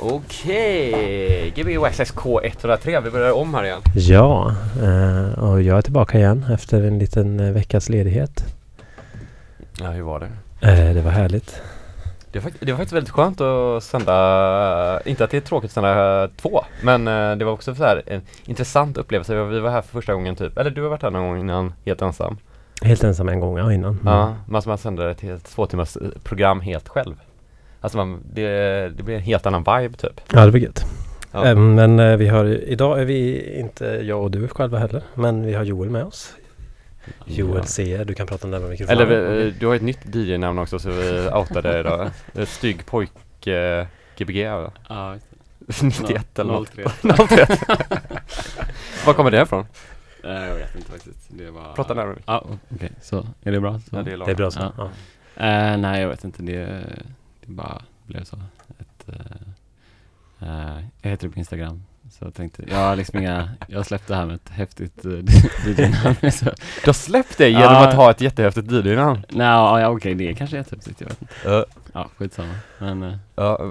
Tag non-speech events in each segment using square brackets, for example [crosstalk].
Okej, Gbg SSK 103. Vi börjar om här igen. Ja, eh, och jag är tillbaka igen efter en liten eh, veckas ledighet. Ja, hur var det? Eh, det var härligt. Det var, det var faktiskt väldigt skönt att sända, inte att det är tråkigt att sända två, men det var också så här en intressant upplevelse. Vi var här för första gången typ, eller du har varit här någon gång innan helt ensam. Helt ensam en gång ja, innan. Mm. Ja, man, man sände ett helt två timmars program helt själv. Alltså man, det, det blir en helt annan vibe typ. ja det var gött. Ja. Eh, men eh, vi har, idag är vi inte jag och du själva heller. Men vi har Joel med oss. Joel. C. Du kan prata närmare mikrofonen. Eller vi, du har ett nytt DJ-namn också så vi outade det idag. [laughs] Stygg pojk eh, Gbg va? Ja, 91 eller något. 03. 01. Var kommer det ifrån? Eh, Jag vet inte faktiskt. Det var... Prata närmare. Ja, okej. Så, är det bra? Så. Ja, det är bra så. Ja. Ja. Eh, nej, jag vet inte. Det, det bara blev så. Ett, eh, eh, jag heter det på Instagram. Så jag tänkte, jag har liksom inga, jag släppte det här med ett häftigt [laughs] uh, DJ-namn. [laughs] Du har släppt det genom att ha ett jättehäftigt DJ-namn? Nej, ja, okej, det är kanske jättehäftigt. Jag vet inte. Ja. Skitsamma. Men, eh,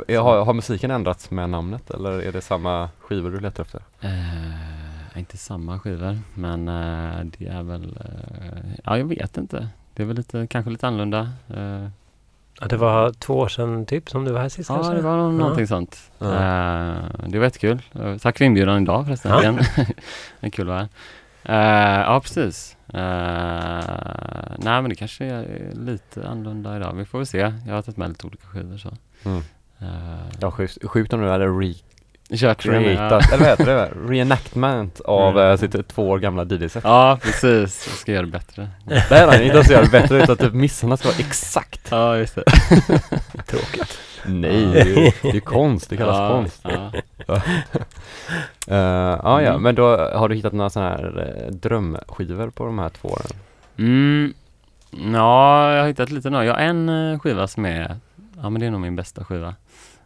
jag har, har musiken ändrats med namnet eller är det samma skivor du letar efter? eh, inte samma skivor, men eh, det är väl, eh, ja, jag vet inte. Det är väl lite, kanske lite annorlunda. Ja, det var två år sedan typ som du var här sist Ja, kanske? det var någonting sånt. Ja. Eh, det var jättekul. Uh, tack för inbjudan idag förresten. Ja. Igen. [laughs] det är kul att vara här. Eh, ja, precis. Eh, nej, men det kanske är lite annorlunda idag. Vi får väl se. Jag har tagit med lite olika skivor så. Mm. Uh, Ja, sjukt, sjukt om du hade kört igen, ja. eller vad heter det? Reenactment av Mm. eh, sitt två år gamla DJ-set. Ja, precis. Jag ska göra det bättre. [laughs] Nej, nej, inte ens göra det bättre utan typ missarna ska vara exakt. Ja, just det. [laughs] Tråkigt. Nej, det är ju det är konst, det kallas ja, konst. Ja. [laughs] Eh, ja, ja, Mm. men då har du hittat några sådana här eh, drömskivor på de här två åren? Mm, ja, jag har hittat lite nu. Jag har en skiva som är, ja men det är nog min bästa skiva.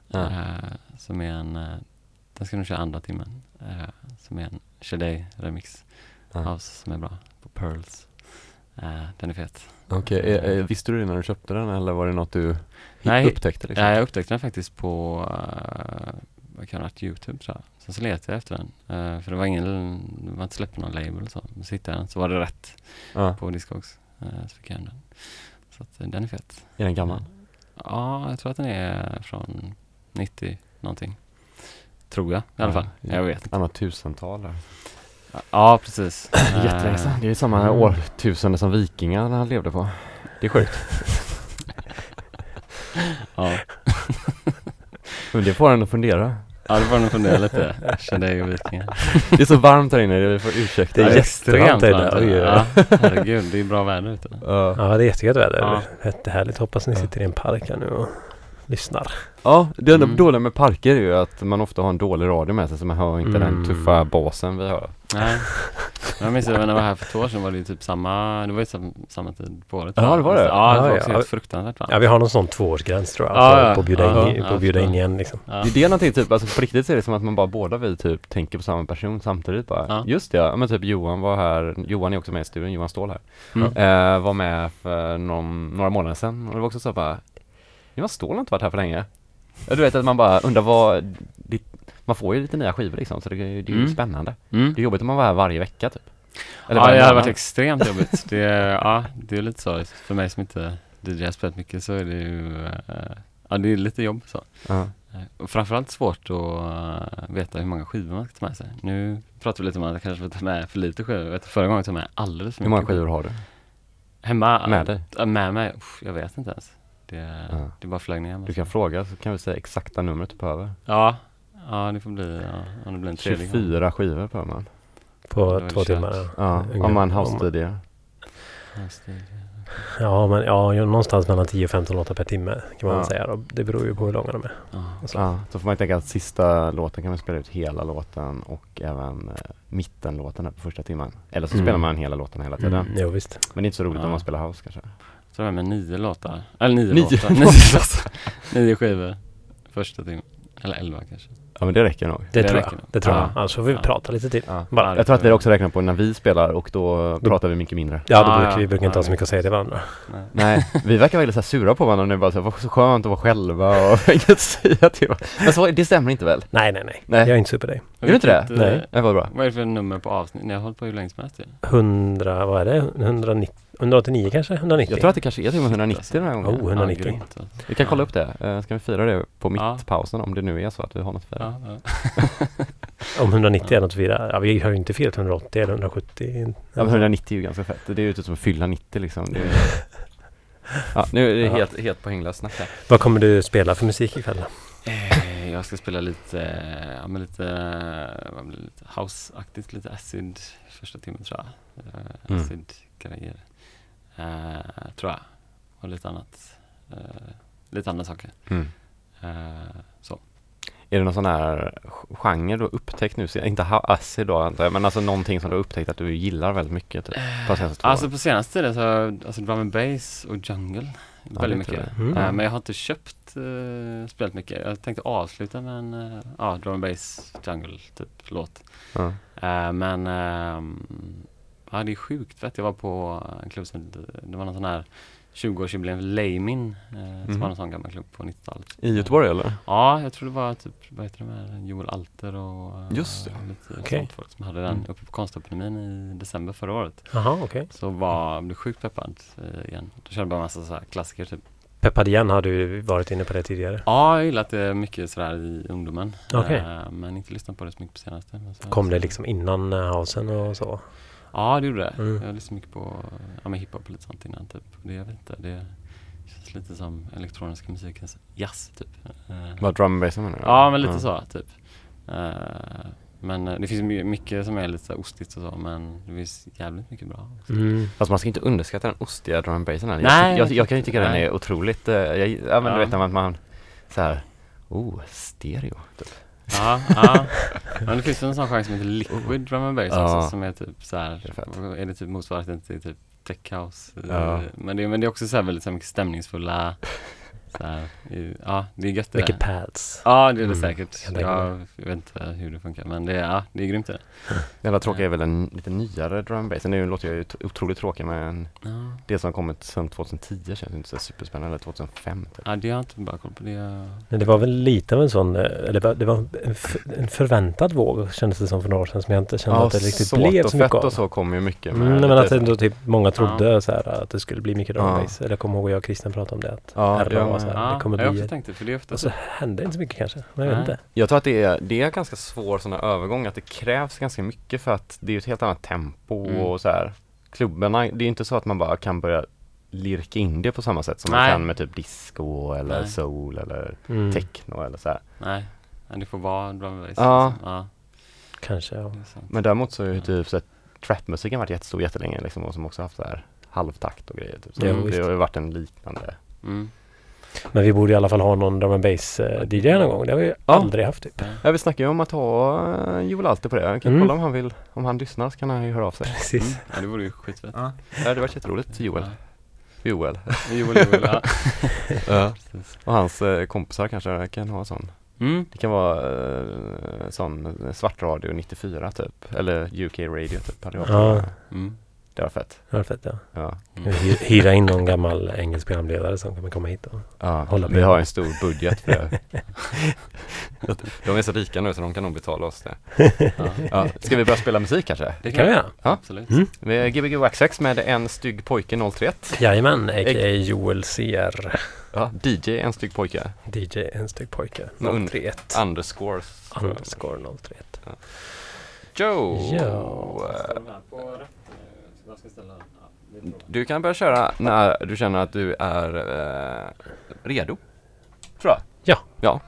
Ja. Eh, som är en, den ska nog köra andra timmen. Eh, som är en Shadej remix Ja. house som är bra på Pearls. Eh, den är fet. Okej, eh, eh, visste du det när du köpte den eller var det något du Nej, upptäckte? Liksom? Eh, jag upptäckte den faktiskt på, uh, vad kan det varit, Youtube tror jag. Sen så letade jag efter den. Eh, för det var ingen, det var inte släppt någon label så. Men så hittade jag den, så var det rätt Ja. på Discogs. Uh, så fick jag hem den. Så att, den är fet. Är den gammal? Ja, jag tror att den är från 90 någonting. Tror jag i alla fall. ja. Jag vet inte. Annat tusental där. Ja, precis. [clears throat] Jättelänge sedan. Det är samma Mm. årtusende som vikingarna levde på. Det är sjukt. [laughs] Ja, [laughs] Men det får en att fundera. ja det får nog fundera lite. Shadej och Vikingar. [laughs] Det är så varmt här inne, vi får ursäkta. Det är jättevarmt här inne. Ja, herregud, det är bra väder ute. Ja. Det är jättegött väder. Ja. Jättehärligt. Hoppas ni sitter i en park här nu och lyssnar. Ja, det enda Mm. dåliga med parker är ju att man ofta har en dålig radio med sig så man hör inte den Mm. tuffa basen vi har. Nej. [laughs] Jag minns att när jag var här för två år sedan var det ju typ samma, det var ju sam, samma tid på året. Ja, det var det. Ja, det Ja, var ja. också helt fruktansvärt varmt. Ja, vi har någon sån tvåårsgräns tror jag. Ja, på, ja. på att bjuda, Ja, in, ja, på att bjuda in igen liksom. Ja. Det är det någonting typ, alltså på riktigt så är det som att man bara båda vi typ tänker på samma person samtidigt bara. Ja. Just det, ja men typ Johan var här, Johan är också med i studion, Johan Ståhl här. Mm. Eh, var med för någon, några månader sedan och det var också så bara Johan Ståhl har inte varit här för länge. Ja, Du vet att man bara undrar vad, det, man får ju lite nya skivor liksom så det, är det är ju Mm. spännande. Mm. Det är jobbigt om man var här varje vecka typ. ja, varje det hade varit extremt jobbigt. Det, ja, det är lite så. För mig som inte DJar spelat mycket så är det ju, eh, ja det är lite jobb så. Ja. Eh, Och framförallt svårt att eh, veta hur många skivor man ska ta med sig. Nu pratar vi lite om att jag kanske får ta med för lite skivor. Vet, förra gången tog jag med alldeles för Hur många mycket skivor har du? Hemma? Med dig? Ja, Med mig? Uff, jag vet inte ens. Det, Ja. det bara flög ner. Du kan fråga så kan vi säga exakta numret du behöver. Ja, ja det får bli, ja, om det blir en tredje gång. 24 skivor behöver man. På två timmar. Ja. Om man det. Ja, men ja, någonstans mellan 10 och 15 låtar per timme kan man Ja. säga. Då. Det beror ju på hur långa de är. Ja. Alltså. Ja, så får man tänka att sista låten kan man spela ut hela låten och även eh, mittenlåten på första timmen. Eller så Mm. spelar man hela låten hela tiden. Mm, jo, visst. Men det är inte så roligt Ja. om man spelar house kanske. Så det här med nio låtar, eller nio, Nio låtar, [laughs] nio, låtar. nio skivor första timmen. Eller 11 kanske. Ja men det räcker nog. Det, Det tror jag. nog. Det tror Ja. jag. Annars får vi Ja. prata lite till. Ja. Bara. Jag tror att vi också räknar på när vi spelar och då pratar vi mycket mindre. Ja, då Ah, brukar ja. vi brukar inte Ja, ha så mycket att säga till varandra. Nej. Nej, vi verkar väldigt så här sura på varandra nu bara så här, vad så skönt att vara själva och [laughs] inget att säga till varandra. Men så, det stämmer inte väl? Nej, nej, nej. Nej. Jag är inte super dig. Är du inte det? Nej. Nej, vad bra. Vad är det för nummer på avsnitt? Ni har hållit på hur länge som helst ju. 100, vad är det? 190, 189 kanske? 190? Jag tror att det kanske är till och med 190 den här gången. Oh, 190. Ja. Vi kan kolla upp det. Eh, Ska vi fira det på Ja. mittpausen om det nu är så att vi har något att fira? Ja, ja. [laughs] Om 190 är något att fira. Ja, vi har ju inte firat 180 eller 170. Ja, men 190 är ju ganska fett. Det är ju typ som att fylla 90 liksom. Det är... [laughs] Ja, nu är det helt, helt poänglöst snack här. Vad kommer du spela för musik ikväll? Eh, Jag ska spela lite, ja men lite, lite house-aktigt, lite acid första timmen tror jag. Eh, Mm. Acid-grejer. Eh, tror jag. Och lite annat. Eh, lite andra saker. Mm. Eh, så. Är det någon sån här genre du har upptäckt nu? Inte acid då antar jag, men alltså någonting som du har upptäckt att du gillar väldigt mycket typ, på senaste två Alltså på senaste tiden så, alltså drum and bass och jungle. Ja, väldigt mycket. jag. Mm. Eh, men jag har inte köpt uh, spelat mycket. Jag tänkte avsluta med en eh, ja, drum and bass jungle typ låt. Ja. Eh, men ehm, ja, det är sjukt fett. Jag var på en klubb som det var någon sån här 20-årsjubileum för Leimin eh, Mhm. som var en sån gammal klubb på 90-talet. I Göteborg eller? Ja, jag tror det var typ, vad heter de här, Joel Alter och eh, Just det. lite Okej. sånt folk som hade den Mm. uppe på Konstekonomin i december förra året. Jaha, okej. Så var, blev sjukt peppad eh, igen. Då körde bara massa så här klassiker typ. Peppad igen har du varit inne på det tidigare. Ja, jag har gillat det mycket sådär i ungdomen. Okej. Eh, men inte lyssnat på det så mycket på senaste. Så, Kom det liksom innan eh, housen och så? Ja, det gjorde det. Mm. Jag lyssnade mycket på ja, men hiphop och lite sånt innan typ. Det, jag vet inte, det känns lite som elektroniska musikens jazz typ. Eh, Vad drum and bass? Ja, men lite så typ. Eh, men eh, det finns my- mycket som är lite så ostigt och så, men det finns jävligt mycket bra. också. Mm. Fast man ska inte underskatta den ostiga drum and bassen. Nej, jag, jag, jag kan ju tycka den nej. är otroligt, jag, ja men Ja. du vet när man, man så här, oh, stereo. Typ. Ja, ja. [laughs] Men det finns en sån genre som heter liquid drum and bass också som är typ så här, Det är är det typ motsvarigheten till typ tech house. Men, det, men det är också så här väldigt så här mycket stämningsfulla, här, i- ja det är gött det. Mycket pads. Ja det är det Mm. säkert. Jag, jag vet inte hur det funkar men det är, ja, det är grymt det. [laughs] Det enda tråkiga är väl en lite nyare drum bass. Nu låter jag ju otroligt tråkig men Ja. det som har kommit sedan 2010 känns inte så superspännande, eller 2005 typ. ja det har jag inte bara koll på. Det är, Men det var väl lite av en sån, eh, eller det var- det var en, förväntad våg kändes det som för några år sedan som jag inte kände att det riktigt blev och så mycket fett av. och så kommer ju mycket med Mm, nej, men att ändå typ många trodde så här att det skulle bli mycket drum Ja. bass. Eller jag kommer ihåg jag och Christian pratade om det. Att Ja, ja, så här, ja, det kommer jag bli... också ett- tänkt det för det är ofta Och så. så hände inte så mycket kanske. Men jag vet Nej. inte. Jag tror att det är, det är ganska svår sån här övergång, att det krävs ganska mycket för att det är ett helt annat tempo Mm. och så här. Klubbarna, det är inte så att man bara kan börja lirka in det på samma sätt som man Nej. kan med typ disco eller Nej. soul eller Mm, techno eller så här. Nej, men det får vara drum and bass. Ja. liksom. ja Kanske ja. Men däremot så är ju Ja. typ så att trapmusiken varit jättestor jättelänge liksom och som också haft så här halvtakt och grejer. Typ. Så Ja, det har ju varit en liknande. Mm. Men vi borde i alla fall ha någon drum and bass eh, DJ någon gång. Det har vi Ja. aldrig haft typ. Ja. Vi snackar ju om att ha uh, Joel Alter på det. Jag kan Mm. kolla om han vill, om han lyssnar så kan han ju höra av sig. Precis. Mm. Ja, det vore ju skitfett. Ja, det var jätteroligt. Joel. Joel. Joel, Joel, ja. [laughs] Ja. Och hans eh, kompisar kanske kan ha sån. Mm. Det kan vara eh, sån eh, svartradio 94 typ. Eller UK radio typ. Hade jag. Ja. Mm. Det var fett. Det var fett ja. Ja. Mm. Hy- Hyra in någon gammal engelsk programledare som kommer komma hit och ja. Hålla Vi med. har en stor budget för det. [laughs] de är så rika nu så de kan nog betala oss det. [laughs] Ja. Ja. Ska vi börja spela musik kanske? Det kan vi göra. Ja. Absolut. Mm. Vi är Gbg Waxx med En stygg pojke 031. Jajamän, a.k.a. Joel CR. Ja, DJ En stygg pojke. DJ en stygg pojke. Men- 031. Underscores. Underscore 031. Joe! Ja. Eh, Du kan börja köra när du känner att du är eh, redo. Tror jag. Ja. Ja.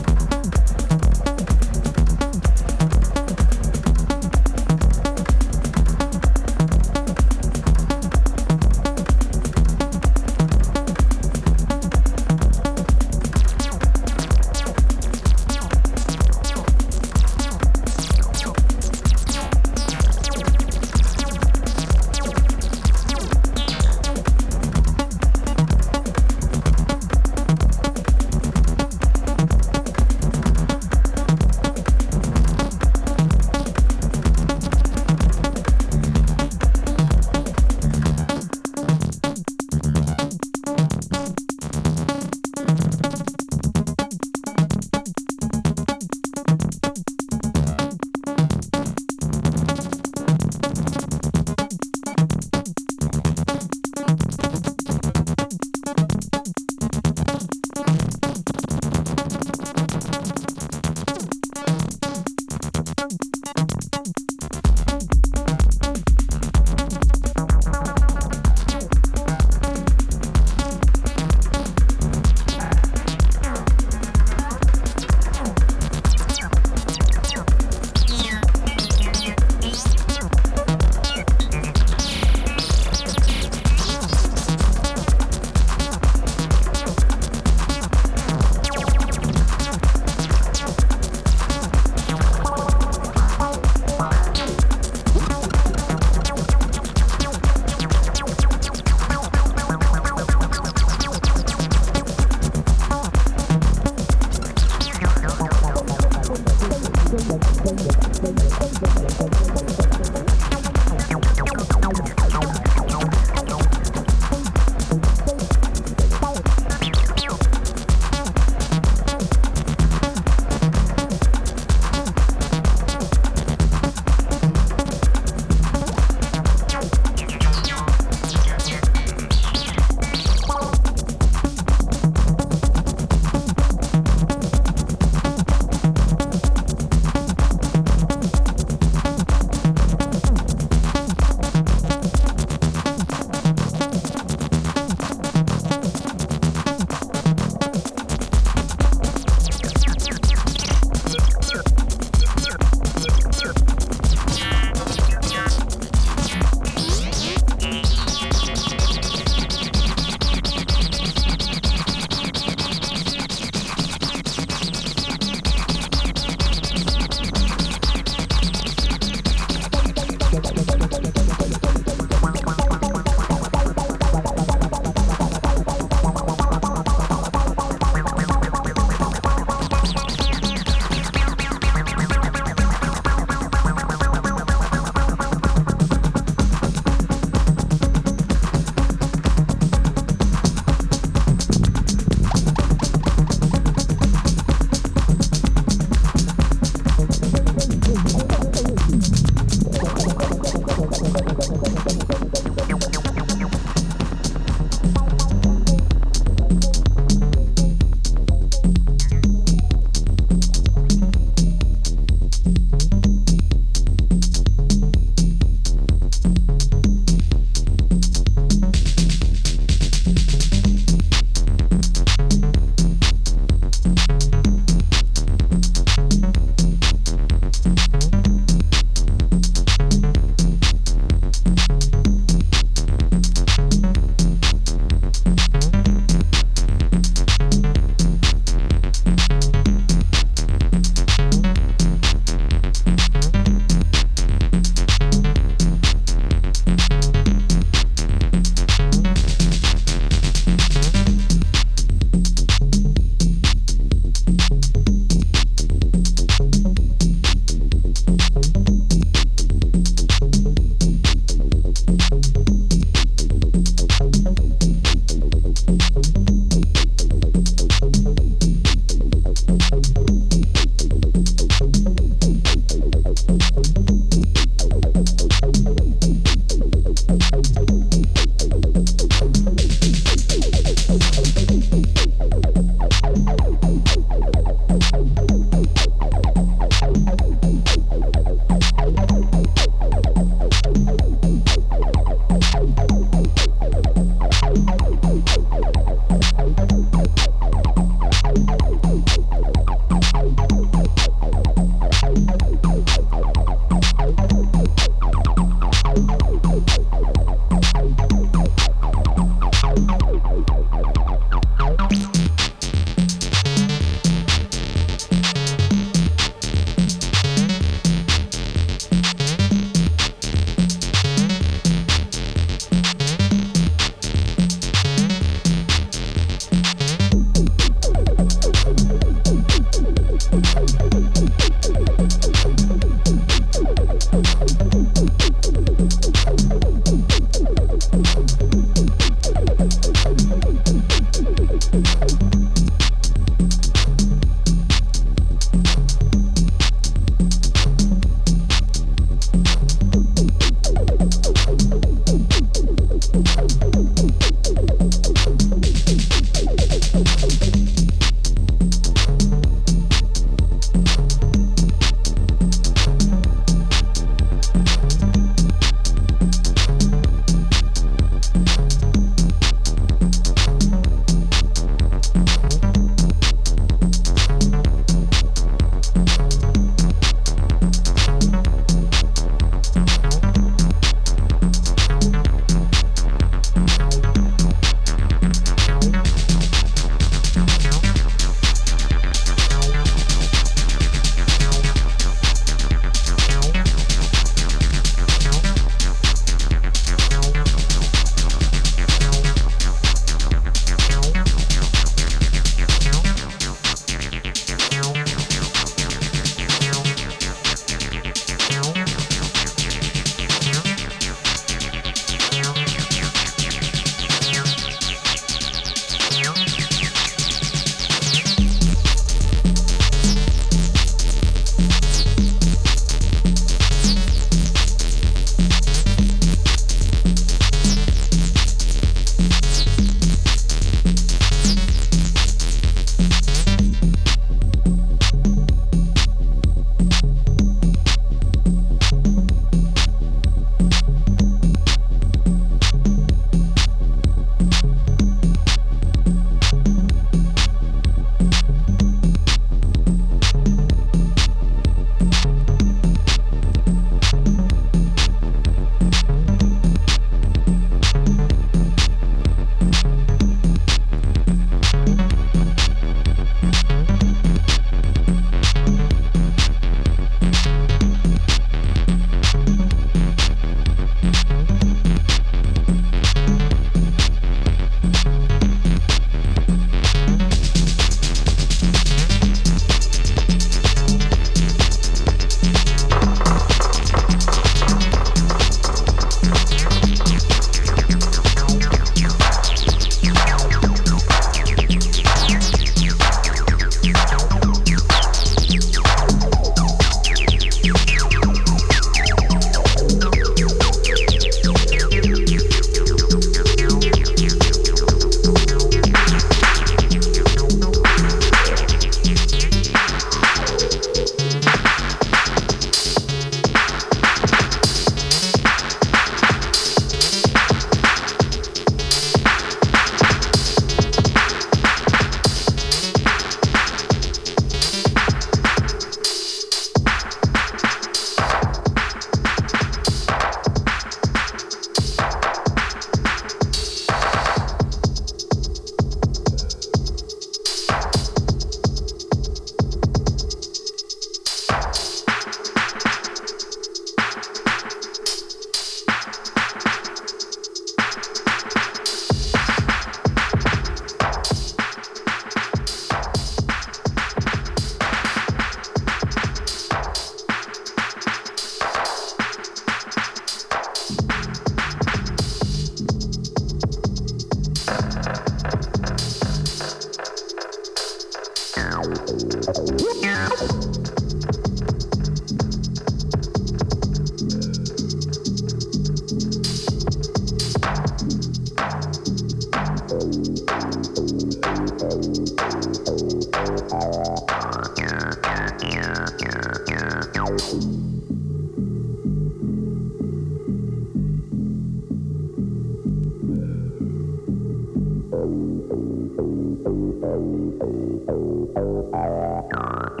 Thank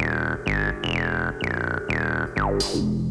you.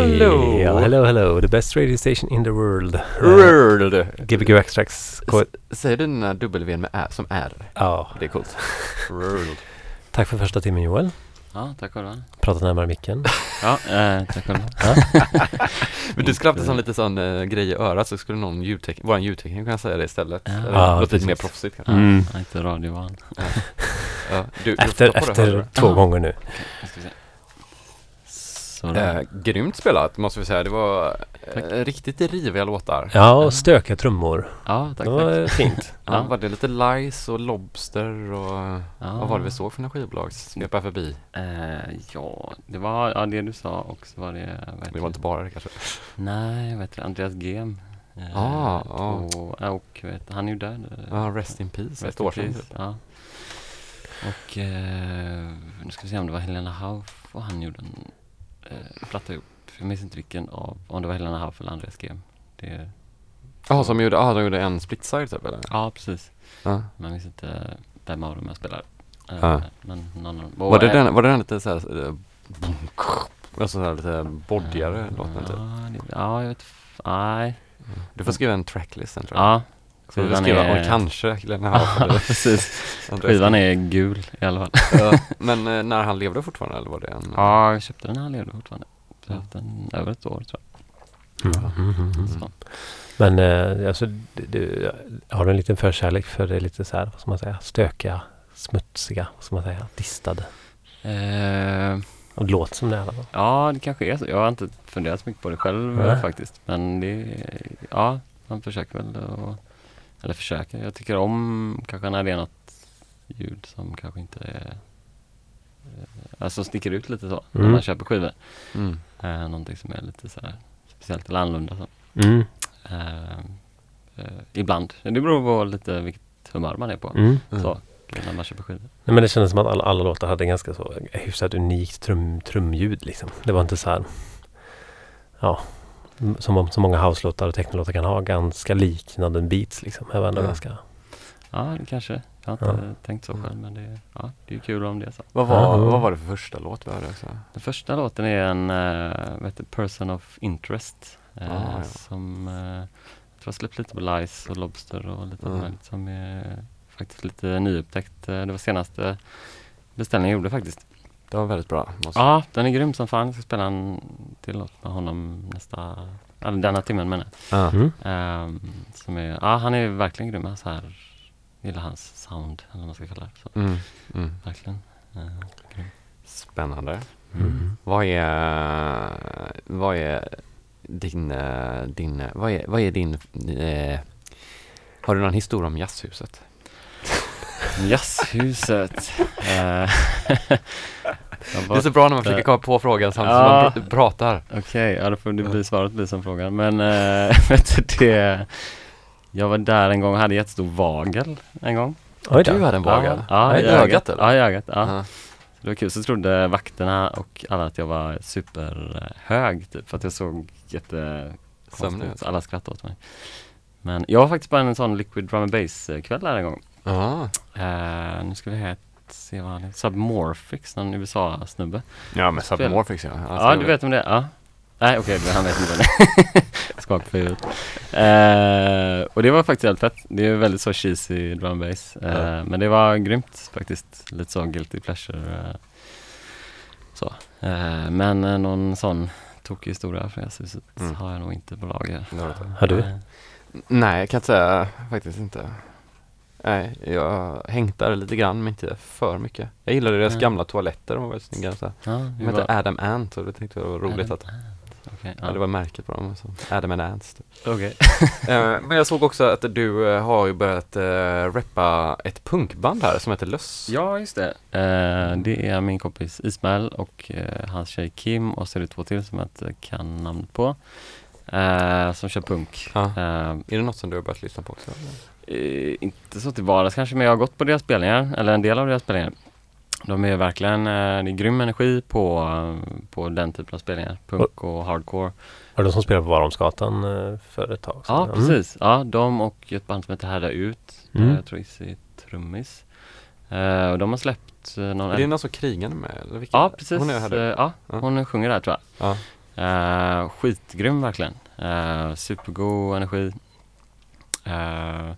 Hello. Yeah, hello, hello. The best radio station in the world. Uh, World. Gbg Extracts. Säger du den här W med ä som R? Ja, Det är coolt. [laughs] World. tack för första timmen Joel. Ja, tack själva. Prata närmare micken. [laughs] Ja, eh, tack själva. [laughs] Men du skulle haft en sån lite sån uh, grej i örat så skulle någon ljudtek- våran ljudtekniker kunna säga det istället. Ja. Eller Ja, låter lite mer proffsigt kanske. Ja, Mm. är inte radiovan. Ja. Du, du Efter, efter två Ja. gånger nu. Nu ska vi se. Så Eh, grymt spelat måste vi säga. Det var eh, riktigt riviga låtar. Ja, och stökiga trummor. ja, tack, Det var tack. fint. Ja, [laughs] Ja. var det lite Lice och Lobster och Ja. vad var det vi såg för några skivbolag svepa förbi? Eh, ja, det var ja, det du sa och så var det... Det var inte bara det kanske. Nej, vad heter det? Andreas Gem. Eh, Ah, på, ja, och vet, han är ju död. Ja, Rest in Peace, ett Rest in år sedan. typ. Ja. Och eh, nu ska vi se om det var Helena Hauff och han gjorde en eh, platta ihop. Jag minns inte vilken av, om det var Helena Hauff eller Andreas Gem. Jaha, som gjorde, ah, de gjorde en split side typ eller? ja, precis. Ja. Men jag minns inte vem av dem jag spelar. Eh, Ja. Men någon av dem. Var det, Och, den, var det den lite såhär, eh, alltså såhär lite boddigare låten typ? Ja, det, ja, jag vet f- Nej. Du får skriva en tracklist sen tror jag. Ja. Så skivan skriva, är- och kanske Hauff eller [laughs] precis. Skivan är gul i alla fall. Ja, [laughs] Men eh, när han levde fortfarande eller var det en? Ja, jag köpte den när han levde fortfarande. Så jag har haft den över ett år tror Mm, mm, mm, jag. mm. Så. Men eh, alltså, du, du, har du en liten förkärlek för det lite så här, vad ska man säga, stökiga, smutsiga, vad ska man säga, distade? Eh, Och det låter som det i alla fall. ja, det kanske är så. Jag har inte funderat så mycket på det själv faktiskt. Men det, ja, man försöker väl att, eller försöker. Jag tycker om kanske när det är något ljud som kanske inte är, eh, alltså sticker ut lite så när Mm. man köper skivor. Mm. Eh, någonting som är lite så här speciellt eller annorlunda. Så. Mm. Eh, eh, ibland. Det beror på lite vilket humör man är på. Mm. Så, när man köper skivor. Nej, men det kändes som att alla, alla låtar hade ganska så hyfsat unikt trum, trumljud liksom. Det var inte så här, ja, som om så många house-låtar och technolåtar kan ha, ganska liknande beats liksom. Det var ändå Ja. ganska, Ja, kanske. Jag har inte Ja. tänkt så Mm. själv men det, ja, det är kul om det är så. Vad, var, Ja. vad var det för första låt vi hörde också? Den första låten är en uh, vad heter, Person of Interest. eh, Ah, ja. Som uh, jag tror jag släppt lite på Lice och Lobster och lite Mm. möjligt som är faktiskt lite nyupptäckt. Eh, det var senaste beställningen jag gjorde faktiskt. Det var väldigt bra. Måste. Ja, den är grym som fan. Jag ska spela en till låt med honom nästa, eller denna timmen menar jag. Ja. mm. Ehm, som är, ja han är verkligen grym. Så här, gillar hans sound eller vad man ska kalla det. Så, Mm. Mm. verkligen. Eh, grym. Spännande. Mm. Vad är, vad är din, eh, din, vad är, vad är din, eh, har du någon historia om jazzhuset? Jazzhuset. Eh, Det är så bra när man försöker komma på frågan samtidigt Ja. som man pr- pratar. Okej, ja då får det bli svaret blir som frågan. Men [laughs] äh, vet du det, jag var där en gång och hade jättestor vagel en gång. Oj. Du hade en vagel? Ja, I i ögat eller? Ja, i ögat. Ja. Ja. Så det var kul. Så trodde vakterna och alla att jag var superhög typ. För att jag såg jätte ut. alla skrattade åt mig. Men jag var faktiskt på en sån liquid drum and bass kväll där en gång. Ja. Eh, nu ska vi här se vad han är. Submorphix, någon USA-snubbe. Ja men. Submorphix ja. Ja, du vet om det är? Ja. Nej, okej, men han vet inte vad det är. [laughs] Skak på huvudet. Eh, och det var faktiskt helt fett. Det är väldigt så cheesy drum bass. Eh, Ja. Men det var grymt faktiskt. Lite så guilty pleasure. Så. Men någon sån tokig historia från Jazzhuset Mm. har jag nog inte på lager. Har du Nej, jag kan inte säga faktiskt inte. Nej, jag har hängt där lite grann men inte för mycket. Jag gillade deras Nej. gamla toaletter, de var väldigt snygga. Så. Ja, De hette var- Adam Ant och det tyckte jag var roligt Adam att Ant, okej, ja. det var märket på dem. Så. Adam and Ants. Typ. Okej. [laughs] Eh, men jag såg också att du eh, har ju börjat uh, reppa ett punkband här som heter Löss. Ja, just det. Det är min kompis Ismail och hans tjej Kim och så är det två till som jag inte kan namnet på. Som kör punk. Ja. Är det något som du har börjat lyssna på också? Eh, inte så till vardags kanske, men jag har gått på deras spelningar, eller en del av deras spelningar. De är verkligen, eh, det är grym energi på, eh, på den typen av spelningar. Punk och hardcore. Var det de som spelade på Varholmsgatan eh, för ett tag sedan? Ja, Mm. precis. Ja, de och ett band som heter Härda Ut. Mm. Jag tror Izzy är trummis. Eh, och de har släppt eh, någon Är det någon som krigande med? Eller? Ja, precis. Hon är här. Eh, ja, Ja. hon sjunger där tror jag. Ja. Uh, skitgrym verkligen. Uh, supergod energi. Uh,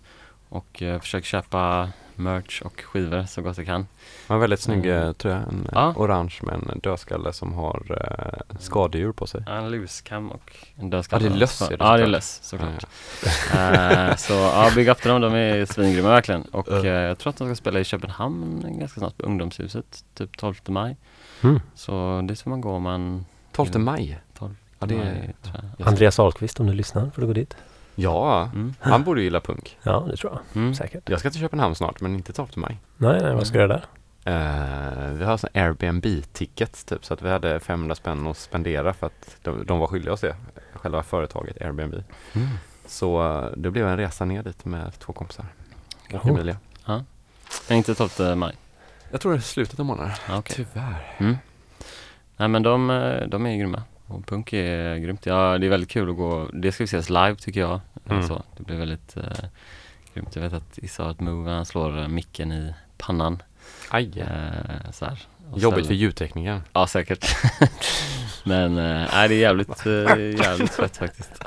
och uh, försöker köpa merch och skivor så gott jag kan. Han har väldigt snygg Mm. tröja, en Ja. eh, orange med en dödskalle som har eh, skadedjur på sig. Ja, En luskam och en Ja, dödskalle. det är löss Så- är det Ja, det är såklart. löss såklart. Eh, så ja, bygg upp till dem, de är svingrymma verkligen. Och Ja. eh, jag tror att de ska spela i Köpenhamn ganska snart på Ungdomshuset, typ 12 maj. Mm. Så det får man gå om man 12 maj. 12 Ja, det är, maj, tror jag. Andreas Ahlqvist om du lyssnar får du gå dit. Ja, Mm. han borde gilla punk. Ja, det tror jag. Mm. Säkert. Jag ska till Köpenhamn snart, men inte 12 maj. Nej, nej, vad ska du göra där? Eh, vi har sån Airbnb-tickets typ, så att vi hade 500 spänn att spendera för att de, de var skyldiga oss det, själva företaget Airbnb. Mm. Så eh, det blev en resa ner dit med två kompisar. Och Oh. Emilia. Men inte 12 maj. Jag tror det är slutet av månaden. Ja, okej. Tyvärr. Mm. Nej men de, eh, de är grymma. Och punk är grymt. Ja, det är väldigt kul att gå. Det ska vi ses live tycker jag. Mm. Så, det blir väldigt eh, grymt. Jag vet att Issa har ett move, han slår eh, micken i pannan. Aj. Eh, så här. Och Jobbigt ställer- för ljudteknikern. Ja, säkert. [laughs] Men eh, nej, det är jävligt, eh, jävligt fett faktiskt. [laughs]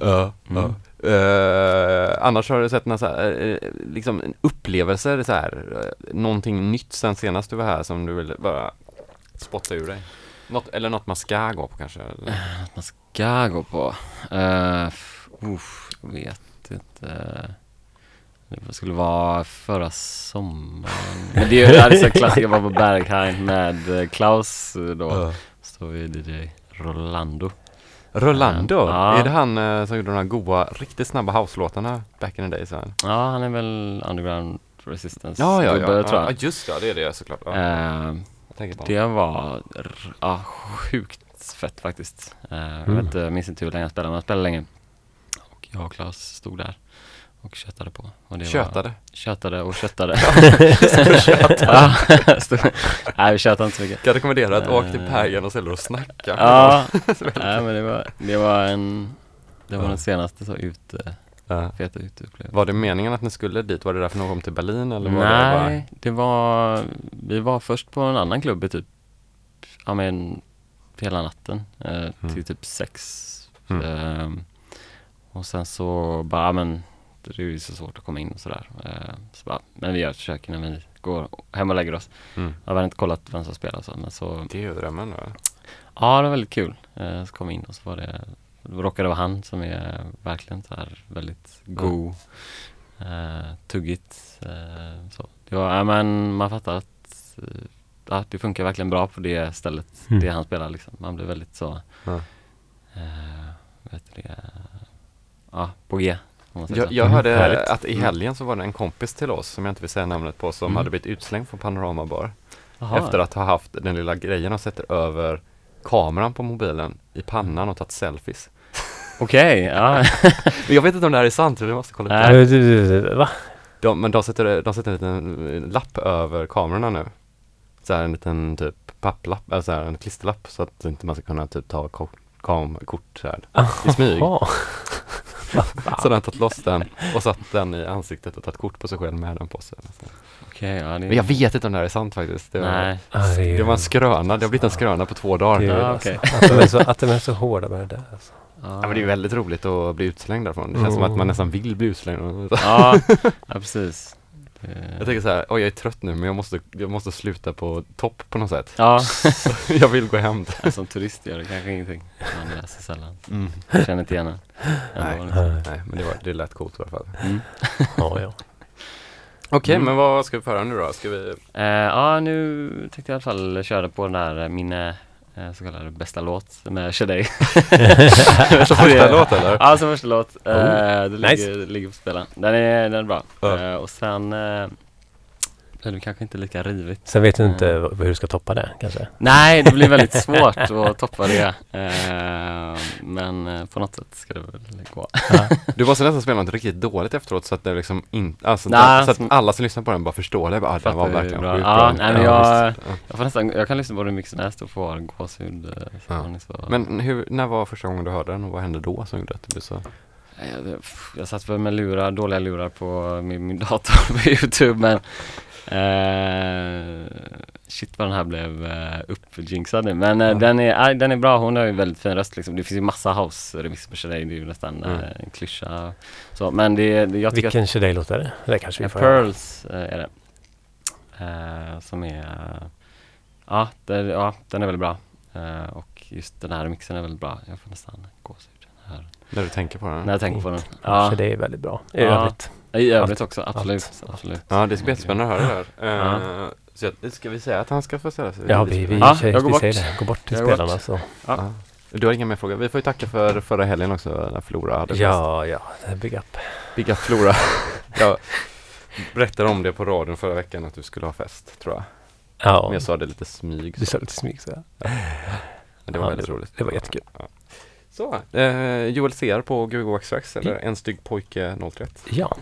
Ja, Mm. Eh, annars har du sett några så här, eh, liksom upplevelser så här, eh, någonting nytt sen senast du var här som du vill bara spotta ur dig? Något, eller något man ska gå på kanske? Eller? Att man ska gå på? Uh, uff, jag vet inte. Det skulle vara förra sommaren. Men det är ju så klassiskt, jag var på Berghain med eh, Klaus eh, då. Så vi DJ Rolando. Rolando, Ja. är det han eh, som gjorde de här goa, riktigt snabba house-låtarna back in the days? Ja, han är väl Underground Resistance Ja, ja, gubbe, ja. tror ja. jag. just det, det är det såklart. Ja, Eh, jag tänker på Det var ja, sjukt fett faktiskt. Eh, Jag Mm. vet jag minns inte hur länge jag spelade, men jag spelade länge. Och jag och Claes stod där och köttade på. Och det Var, Tjötade. köttade och köttade. [laughs] ja, stod- Nej, vi tjötade inte så mycket. Jag rekommenderar att åka till Eh. Bergen och ställa och snacka. Ja, [laughs] nej, men det var, det var en, det var den senaste så ute, Ja. feta uteupplevelsen. Var det meningen att ni skulle dit? Var det därför ni kom till Berlin eller var det bara? Nej, det var, vi var först på en annan klubb i typ, ja men hela natten, eh, till Mm. typ sex. Mm. Ehm, och sen så bara, ja, men det är ju så svårt att komma in och sådär. Eh, så bara, men vi gör ett försök innan vi går hem och lägger oss. Mm. Jag har inte kollat vem som spelar så, men så, Det är ju drömmen då. ja det var väldigt kul. Eh, så kom vi in och så var det, det råkade vara han som är verkligen så här väldigt god, eh, tuggigt. Eh, så. Det var, ja, men man fattar att eh, ja, det funkar verkligen bra på det stället, Mm. det han spelar liksom. Man blir väldigt så, Ja. eh, vet du det, ja, på G. Jag, jag Mm, hörde härligt. att i helgen så var det en kompis till oss som jag inte vill säga namnet på som Mm. hade blivit utslängd från Panorama Bar Jaha. efter att ha haft den lilla grejen och sätter över kameran på mobilen i pannan och tagit selfies. [laughs] Okej, ja. [laughs] Men jag vet inte om det här är sant, vi måste kolla upp det. Du- du- du- Va? De, men de sätter, de sätter en liten lapp över kamerorna nu. Så här en liten typ papplapp, eller så här en klisterlapp så att inte man ska kunna typ ta ko- kam, kort så här i smyg. [laughs] Så de har tagit loss den och satt den i ansiktet och tagit kort på sig själv med den på sig. Okej, ja. Det, Men jag vet inte om det här är sant faktiskt. Det var, Nej. Det det var en skröna, det har blivit en skröna på två dagar. Ju- Ja, okej. Att de är så, att de är så hårda med det där. Alltså. Ja, men det är väldigt roligt att bli utslängd därifrån. Det känns som Mm. att man nästan vill bli utslängd. Ja, [laughs] ja precis. Jag tänker så här, oj jag är trött nu men jag måste, jag måste sluta på topp på något sätt. Ja, [laughs] jag vill gå hem. ja, som turist gör det kanske ingenting. Man läser sällan. Mm. Känner inte igen. Nej. Nej men det, var, det lät coolt i alla fall. Mm. Ja, ja. Okej Mm. men vad ska vi föra nu då? Ska vi? Eh, ja, nu tänkte jag i alla fall köra på den där, eh, min eh, så kallade bästa låt med Shadej. [laughs] Så första låt eller? Ja, som första låt. Eh, det nice. ligger, ligger på spela. Den är, den är bra. Eh, och sen eh, blir det kanske inte lika rivigt. Sen vet du inte v- hur du ska toppa det kanske. Nej, det blir väldigt [laughs] svårt att toppa det. Eh, men eh, på något sätt ska det väl gå. [laughs] Du måste nästan spela något riktigt dåligt efteråt så att det liksom inte, alltså, Nej, så att som- alla som lyssnar på den bara förstår det. Bara, ah, den Fattar var verkligen bra. Ja, bra. nej, men jag-. Jag, får nästan, jag kan lyssna på remixen nästa och få gåshud. eh, Ja. Men hur, när var första gången du hörde den och vad hände då som gjorde att det blev så? Jag, jag satt väl med lurar, dåliga lurar på min, min dator på [laughs] Youtube men eh, Shit vad den här blev uh, uppjinxad nu. Men uh, Ja. den, är, aj, den är bra, hon har ju väldigt fin röst liksom. Det finns ju massa house-remixer på Shadej, det är ju nästan Mm. uh, en klyscha. Så, men det, det jag Vilken Shadej-låt är det? Det kanske vi får. Pearls uh, är det. Som är, uh, ja, det, ja den är väldigt bra. Och just den här remixen är väldigt bra. Jag får nästan gåshud här. När du tänker på den. När jag tänker på den. Ja. Shadej är väldigt bra. I övrigt. I övrigt också, absolut. allt. absolut. Ja, det ska bli jättespännande att höra det här. Ja. Eh, Så jag, ska vi säga att han ska få ställa sig? Ja, vi, vi, Ja, jag går vi bort. säger det. Gå bort till Jag spelarna bort. så. Ja. Du har inga mer frågor? Vi får ju tacka för förra helgen också när Flora hade fest. Ja, ja. det är Big up. Big up Flora. [laughs] jag berättade om det på radion förra veckan att du skulle ha fest, tror jag. Ja, Men jag sa det lite smyg. du sa lite smyg så. Men det var Ja, väldigt roligt. Det var jättekul. Ja. Så, eh, Joel Sear på Gbg Waxtrax eller En stygg pojke 031. Ja.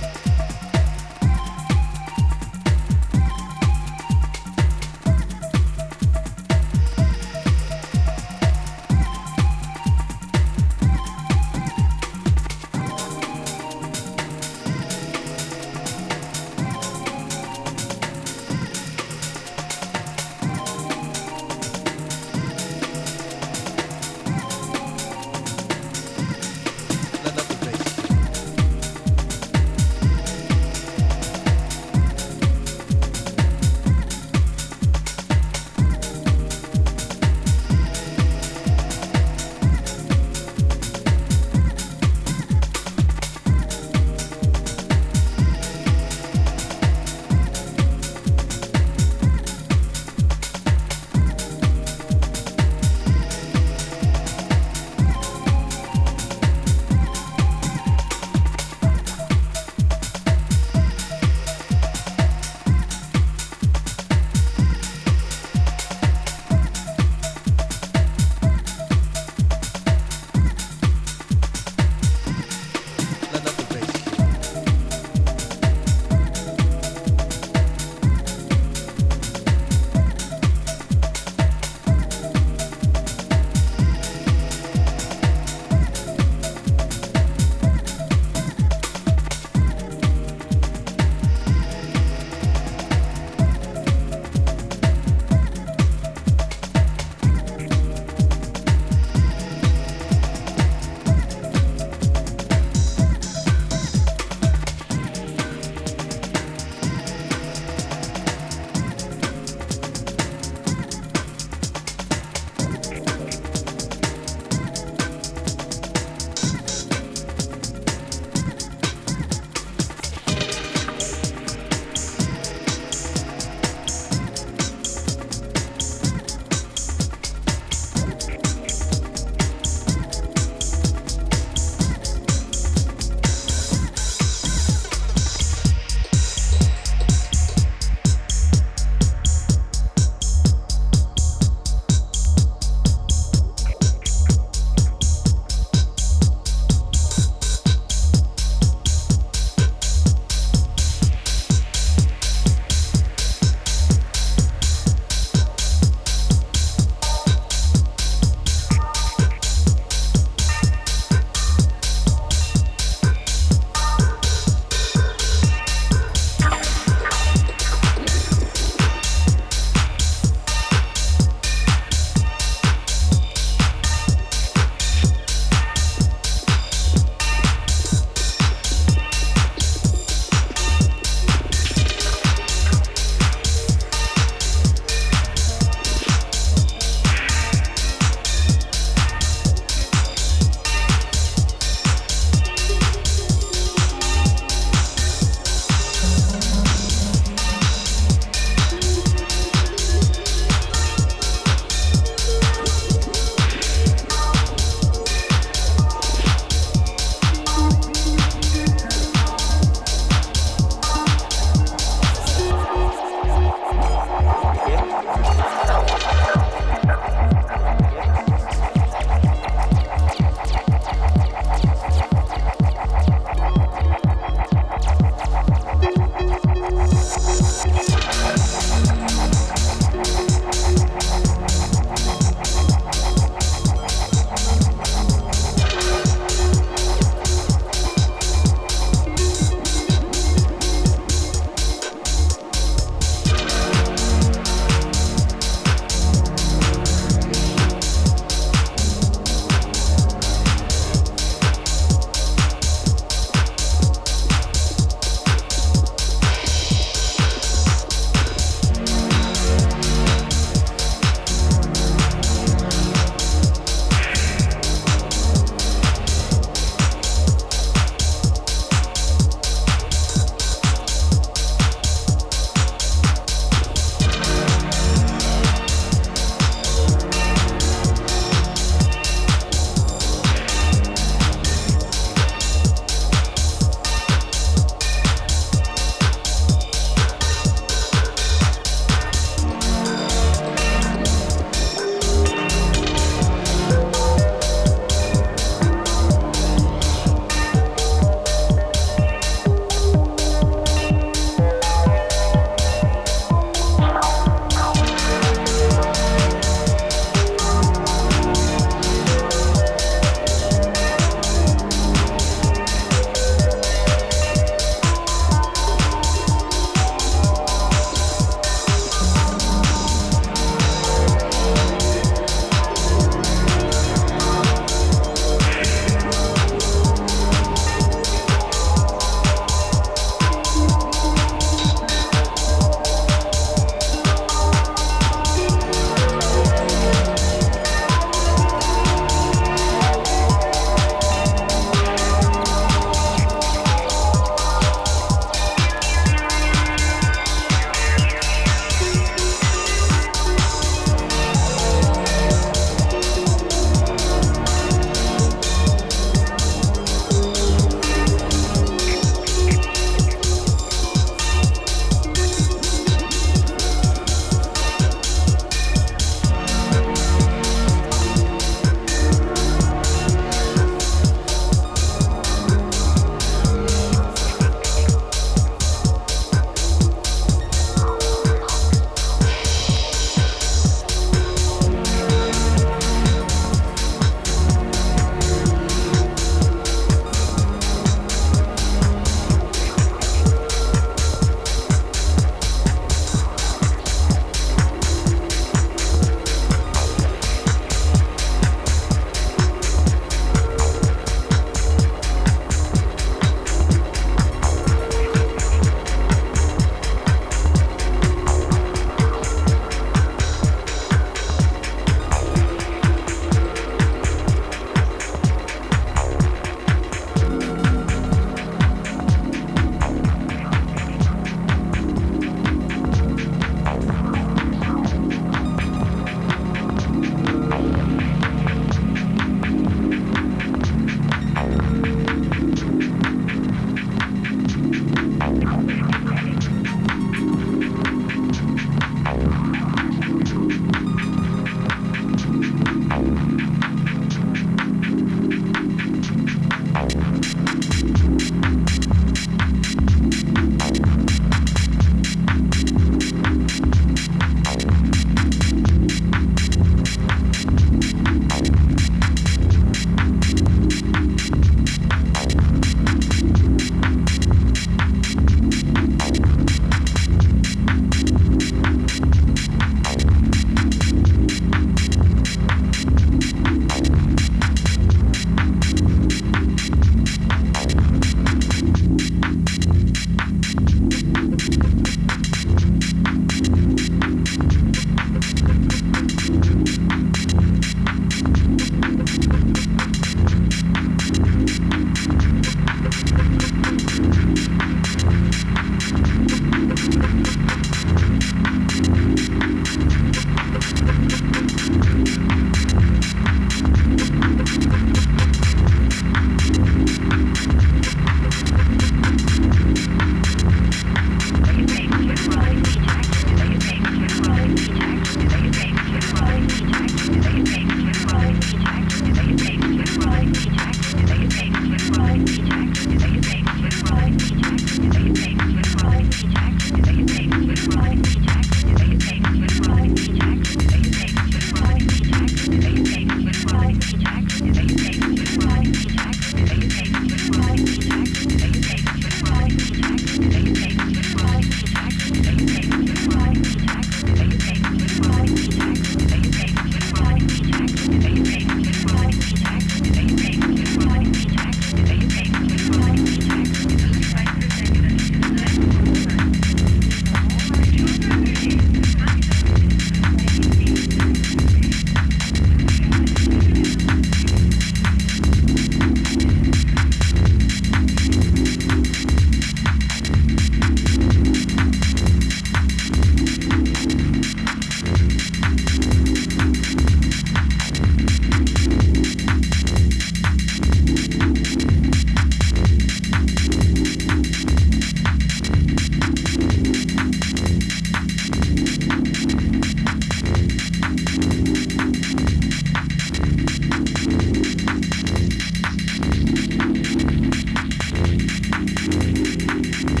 you.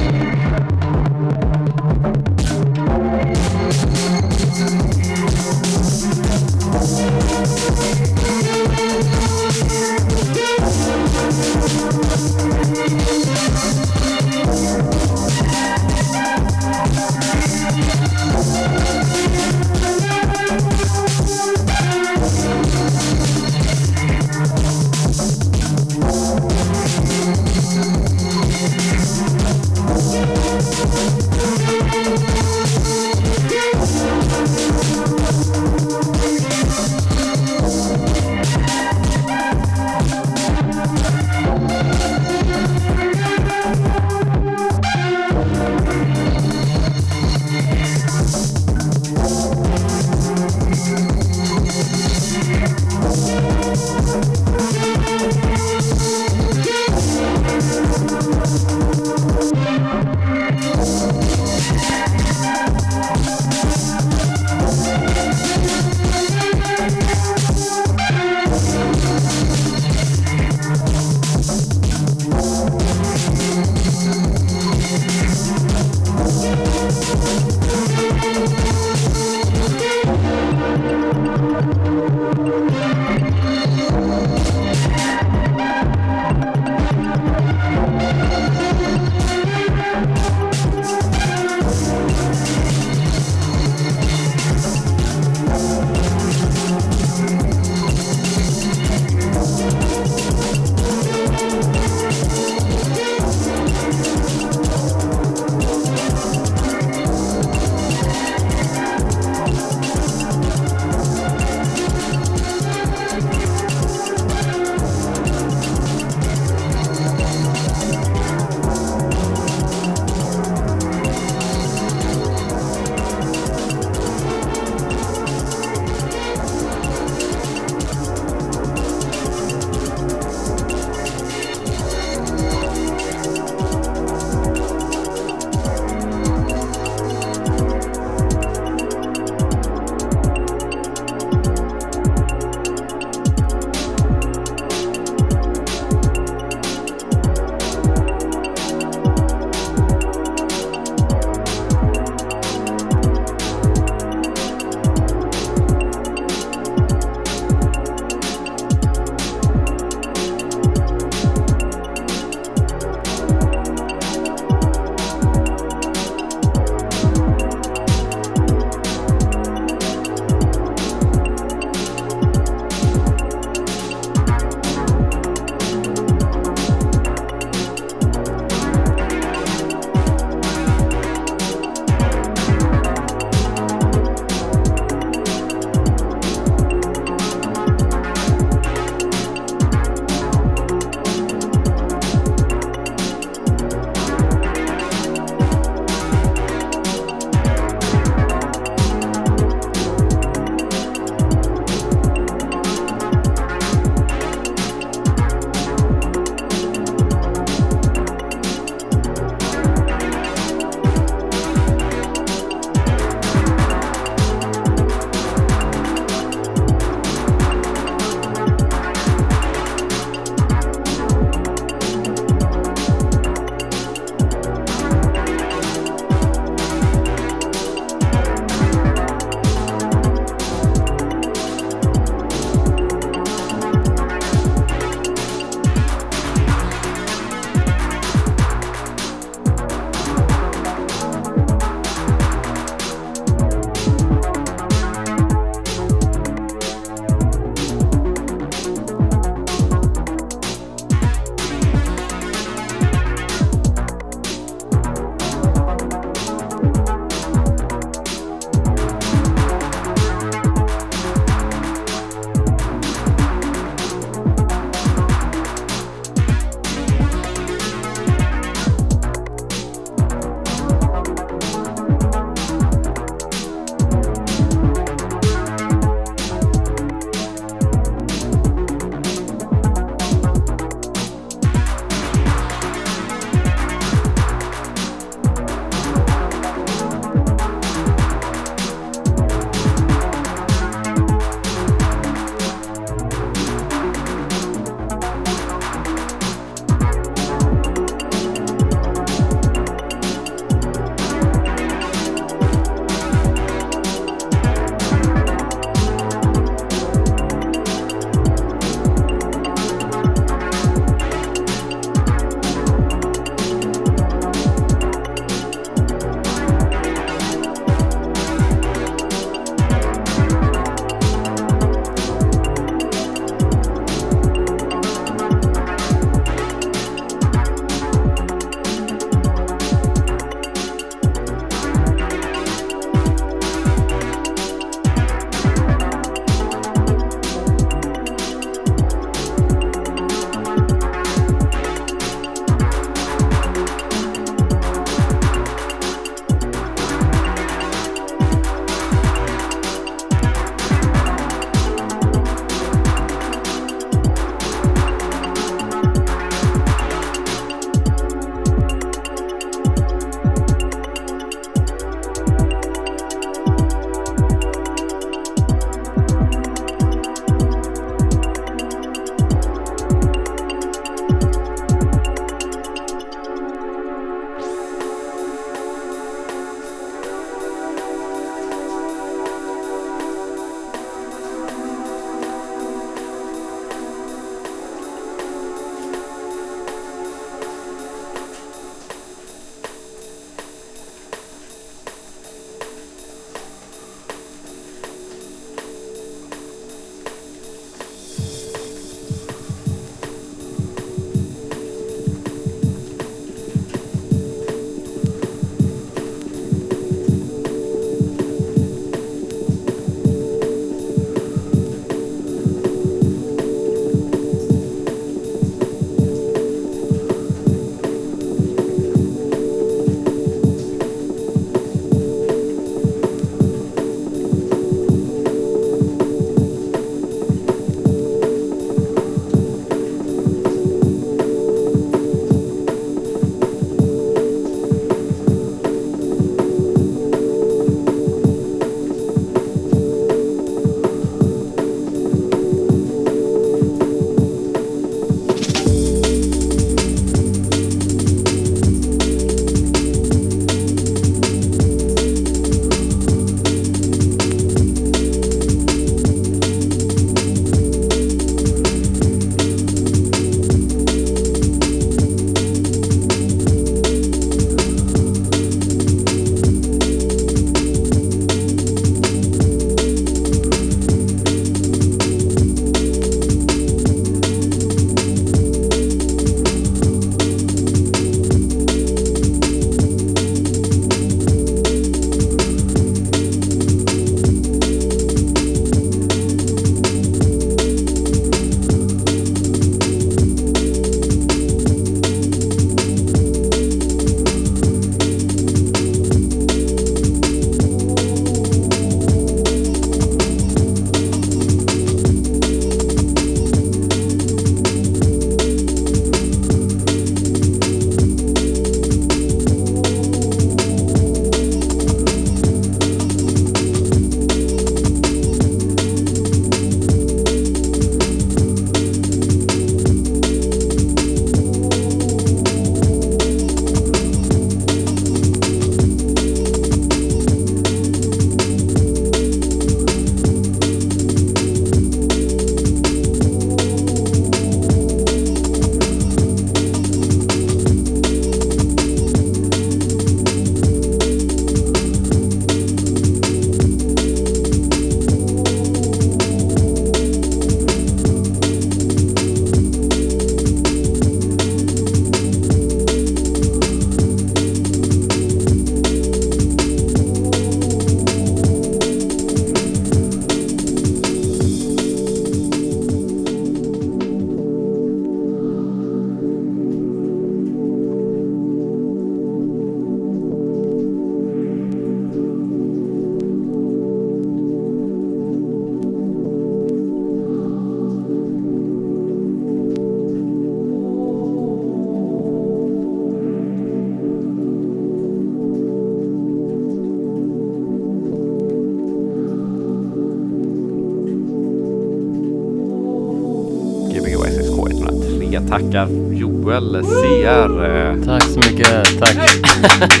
Joel CR. eh, Tack så mycket, tack. [laughs]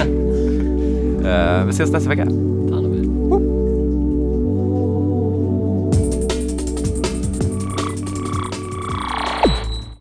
eh, vi ses nästa vecka.